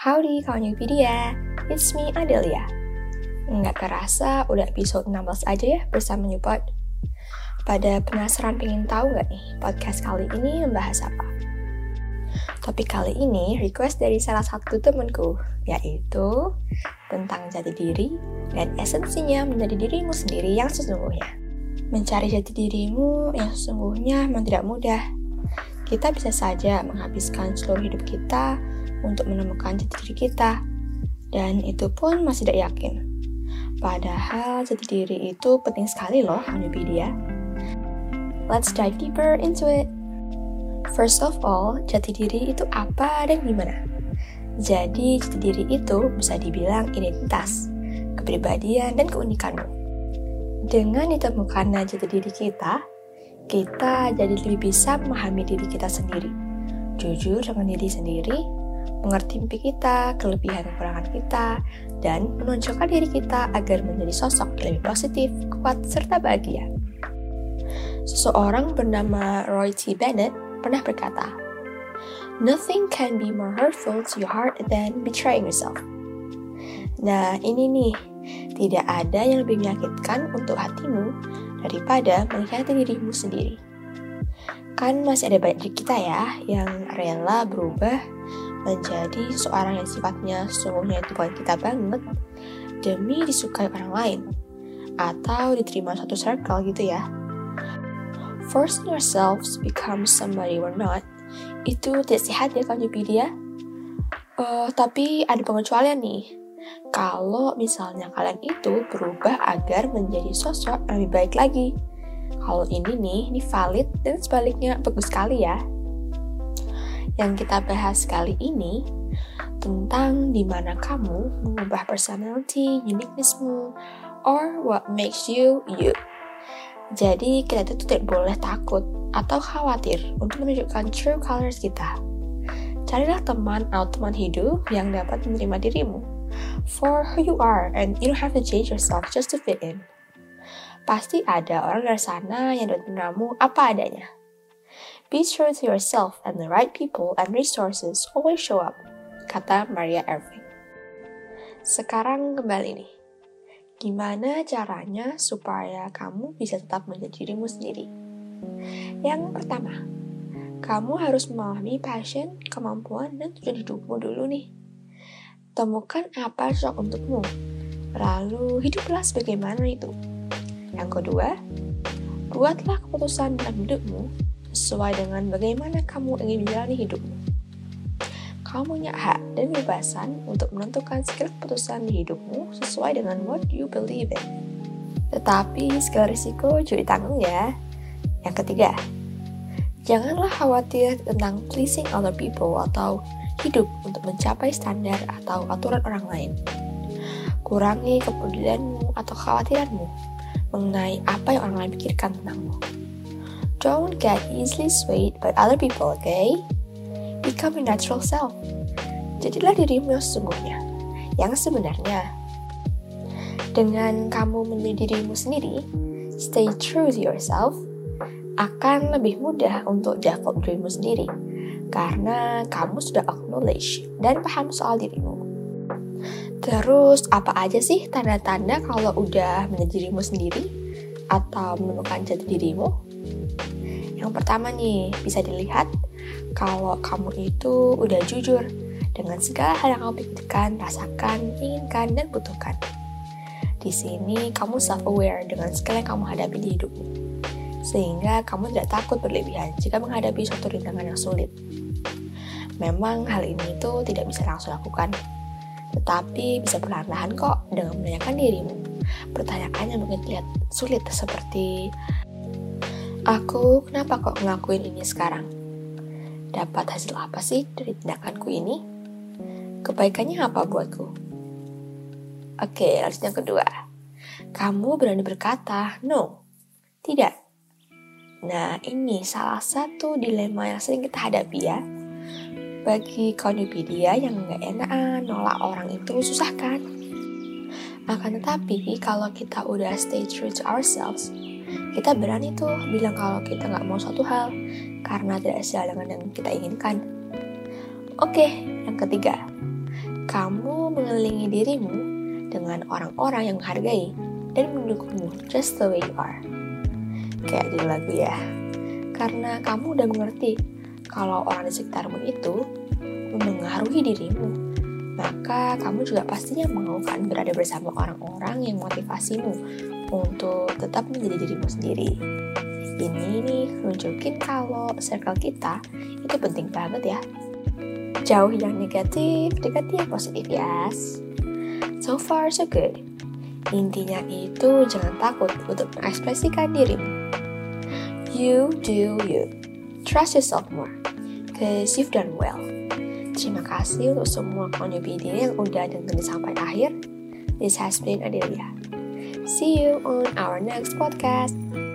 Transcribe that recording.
Howdy kawan Yupedia, it's me Adelia. Nggak kerasa udah episode 16 aja ya bersama Newpod. Pada penasaran pengen tahu nggak nih podcast kali ini membahas apa? Topik kali ini request dari salah satu temenku, yaitu tentang jati diri dan esensinya menjadi dirimu sendiri yang sesungguhnya. Mencari jati dirimu yang sesungguhnya memang tidak mudah. Kita bisa saja menghabiskan seluruh hidup kita untuk menemukan jati diri kita. Dan itu pun masih tidak yakin. Padahal jati diri itu penting sekali loh Wikipedia. Let's dive deeper into it. First of all, jati diri itu apa dan gimana? Jadi, jati diri itu bisa dibilang identitas, kepribadian, dan keunikanmu. Dengan ditemukannya jati diri kita, kita jadi lebih bisa memahami diri kita sendiri, jujur dengan diri sendiri, mengerti mimpi kita, kelebihan dan kekurangan kita, dan menonjolkan diri kita agar menjadi sosok yang lebih positif, kuat, serta bahagia. Seseorang bernama Roy T. Bennett pernah berkata, Nothing can be more hurtful to your heart than betraying yourself. Nah, ini nih, tidak ada yang lebih menyakitkan untuk hatimu daripada mengkhianati dirimu sendiri. Kan masih ada banyak dari kita ya yang rela berubah menjadi seorang yang sifatnya sungguhnya itu bukan kita banget demi disukai orang lain atau diterima satu circle gitu ya. Forcing yourselves to become somebody we're not itu tidak sehat ya kan Wikipedia. Uh, tapi ada pengecualian nih. Kalau misalnya kalian itu berubah agar menjadi sosok yang lebih baik lagi. Kalau ini nih, ini valid dan sebaliknya bagus sekali ya yang kita bahas kali ini tentang di mana kamu mengubah personality, uniquenessmu, or what makes you you. Jadi kita itu tidak boleh takut atau khawatir untuk menunjukkan true colors kita. Carilah teman atau teman hidup yang dapat menerima dirimu for who you are and you don't have to change yourself just to fit in. Pasti ada orang dari sana yang dapat meneramu apa adanya. Be true to yourself and the right people and resources always show up, kata Maria Irving. Sekarang kembali nih. Gimana caranya supaya kamu bisa tetap menjadi dirimu sendiri? Yang pertama, kamu harus memahami passion, kemampuan, dan tujuan hidupmu dulu nih. Temukan apa cocok untukmu, lalu hiduplah sebagaimana itu. Yang kedua, buatlah keputusan dalam hidupmu sesuai dengan bagaimana kamu ingin menjalani hidupmu. Kamu punya hak dan kebebasan untuk menentukan segala keputusan di hidupmu sesuai dengan what you believe in. Tetapi segala risiko juga ditanggung ya. Yang ketiga, janganlah khawatir tentang pleasing other people atau hidup untuk mencapai standar atau aturan orang lain. Kurangi kepedulianmu atau khawatiranmu mengenai apa yang orang lain pikirkan tentangmu. Don't get easily swayed by other people, okay? Become your natural self. Jadilah dirimu yang sesungguhnya, yang sebenarnya. Dengan kamu menjadi dirimu sendiri, stay true to yourself, akan lebih mudah untuk develop dirimu sendiri karena kamu sudah acknowledge dan paham soal dirimu. Terus, apa aja sih tanda-tanda kalau udah menjadi dirimu sendiri atau menemukan jati dirimu? Yang pertama nih, bisa dilihat kalau kamu itu udah jujur dengan segala hal yang kamu pikirkan, rasakan, inginkan, dan butuhkan. Di sini kamu self-aware dengan segala yang kamu hadapi di hidupmu. Sehingga kamu tidak takut berlebihan jika menghadapi suatu rintangan yang sulit. Memang hal ini itu tidak bisa langsung lakukan, tetapi bisa perlahan-lahan kok dengan menanyakan dirimu. Pertanyaan yang mungkin terlihat sulit seperti Aku kenapa kok ngelakuin ini sekarang? Dapat hasil apa sih dari tindakanku ini? Kebaikannya apa buatku? Oke, lanjut yang kedua. Kamu berani berkata, no, tidak. Nah, ini salah satu dilema yang sering kita hadapi ya. Bagi kaunipedia yang nggak enak nolak orang itu susah kan? Akan tetapi, kalau kita udah stay true to ourselves, kita berani tuh bilang kalau kita nggak mau suatu hal karena tidak sejalan dengan yang kita inginkan. Oke, yang ketiga, kamu mengelilingi dirimu dengan orang-orang yang menghargai dan mendukungmu just the way you are. Kayak di lagu ya. Karena kamu udah mengerti kalau orang di sekitarmu itu memengaruhi dirimu, maka kamu juga pastinya mau kan berada bersama orang-orang yang motivasimu untuk tetap menjadi dirimu sendiri. Ini nih nunjukin kalau circle kita itu penting banget ya. Jauh yang negatif, dekati yang positif ya. Yes. So far so good. Intinya itu jangan takut untuk mengekspresikan dirimu. You do you. Trust yourself more. Cause you've done well. Terima kasih untuk semua kontribusi yang udah dengerin sampai akhir. This has been Adelia. See you on our next podcast.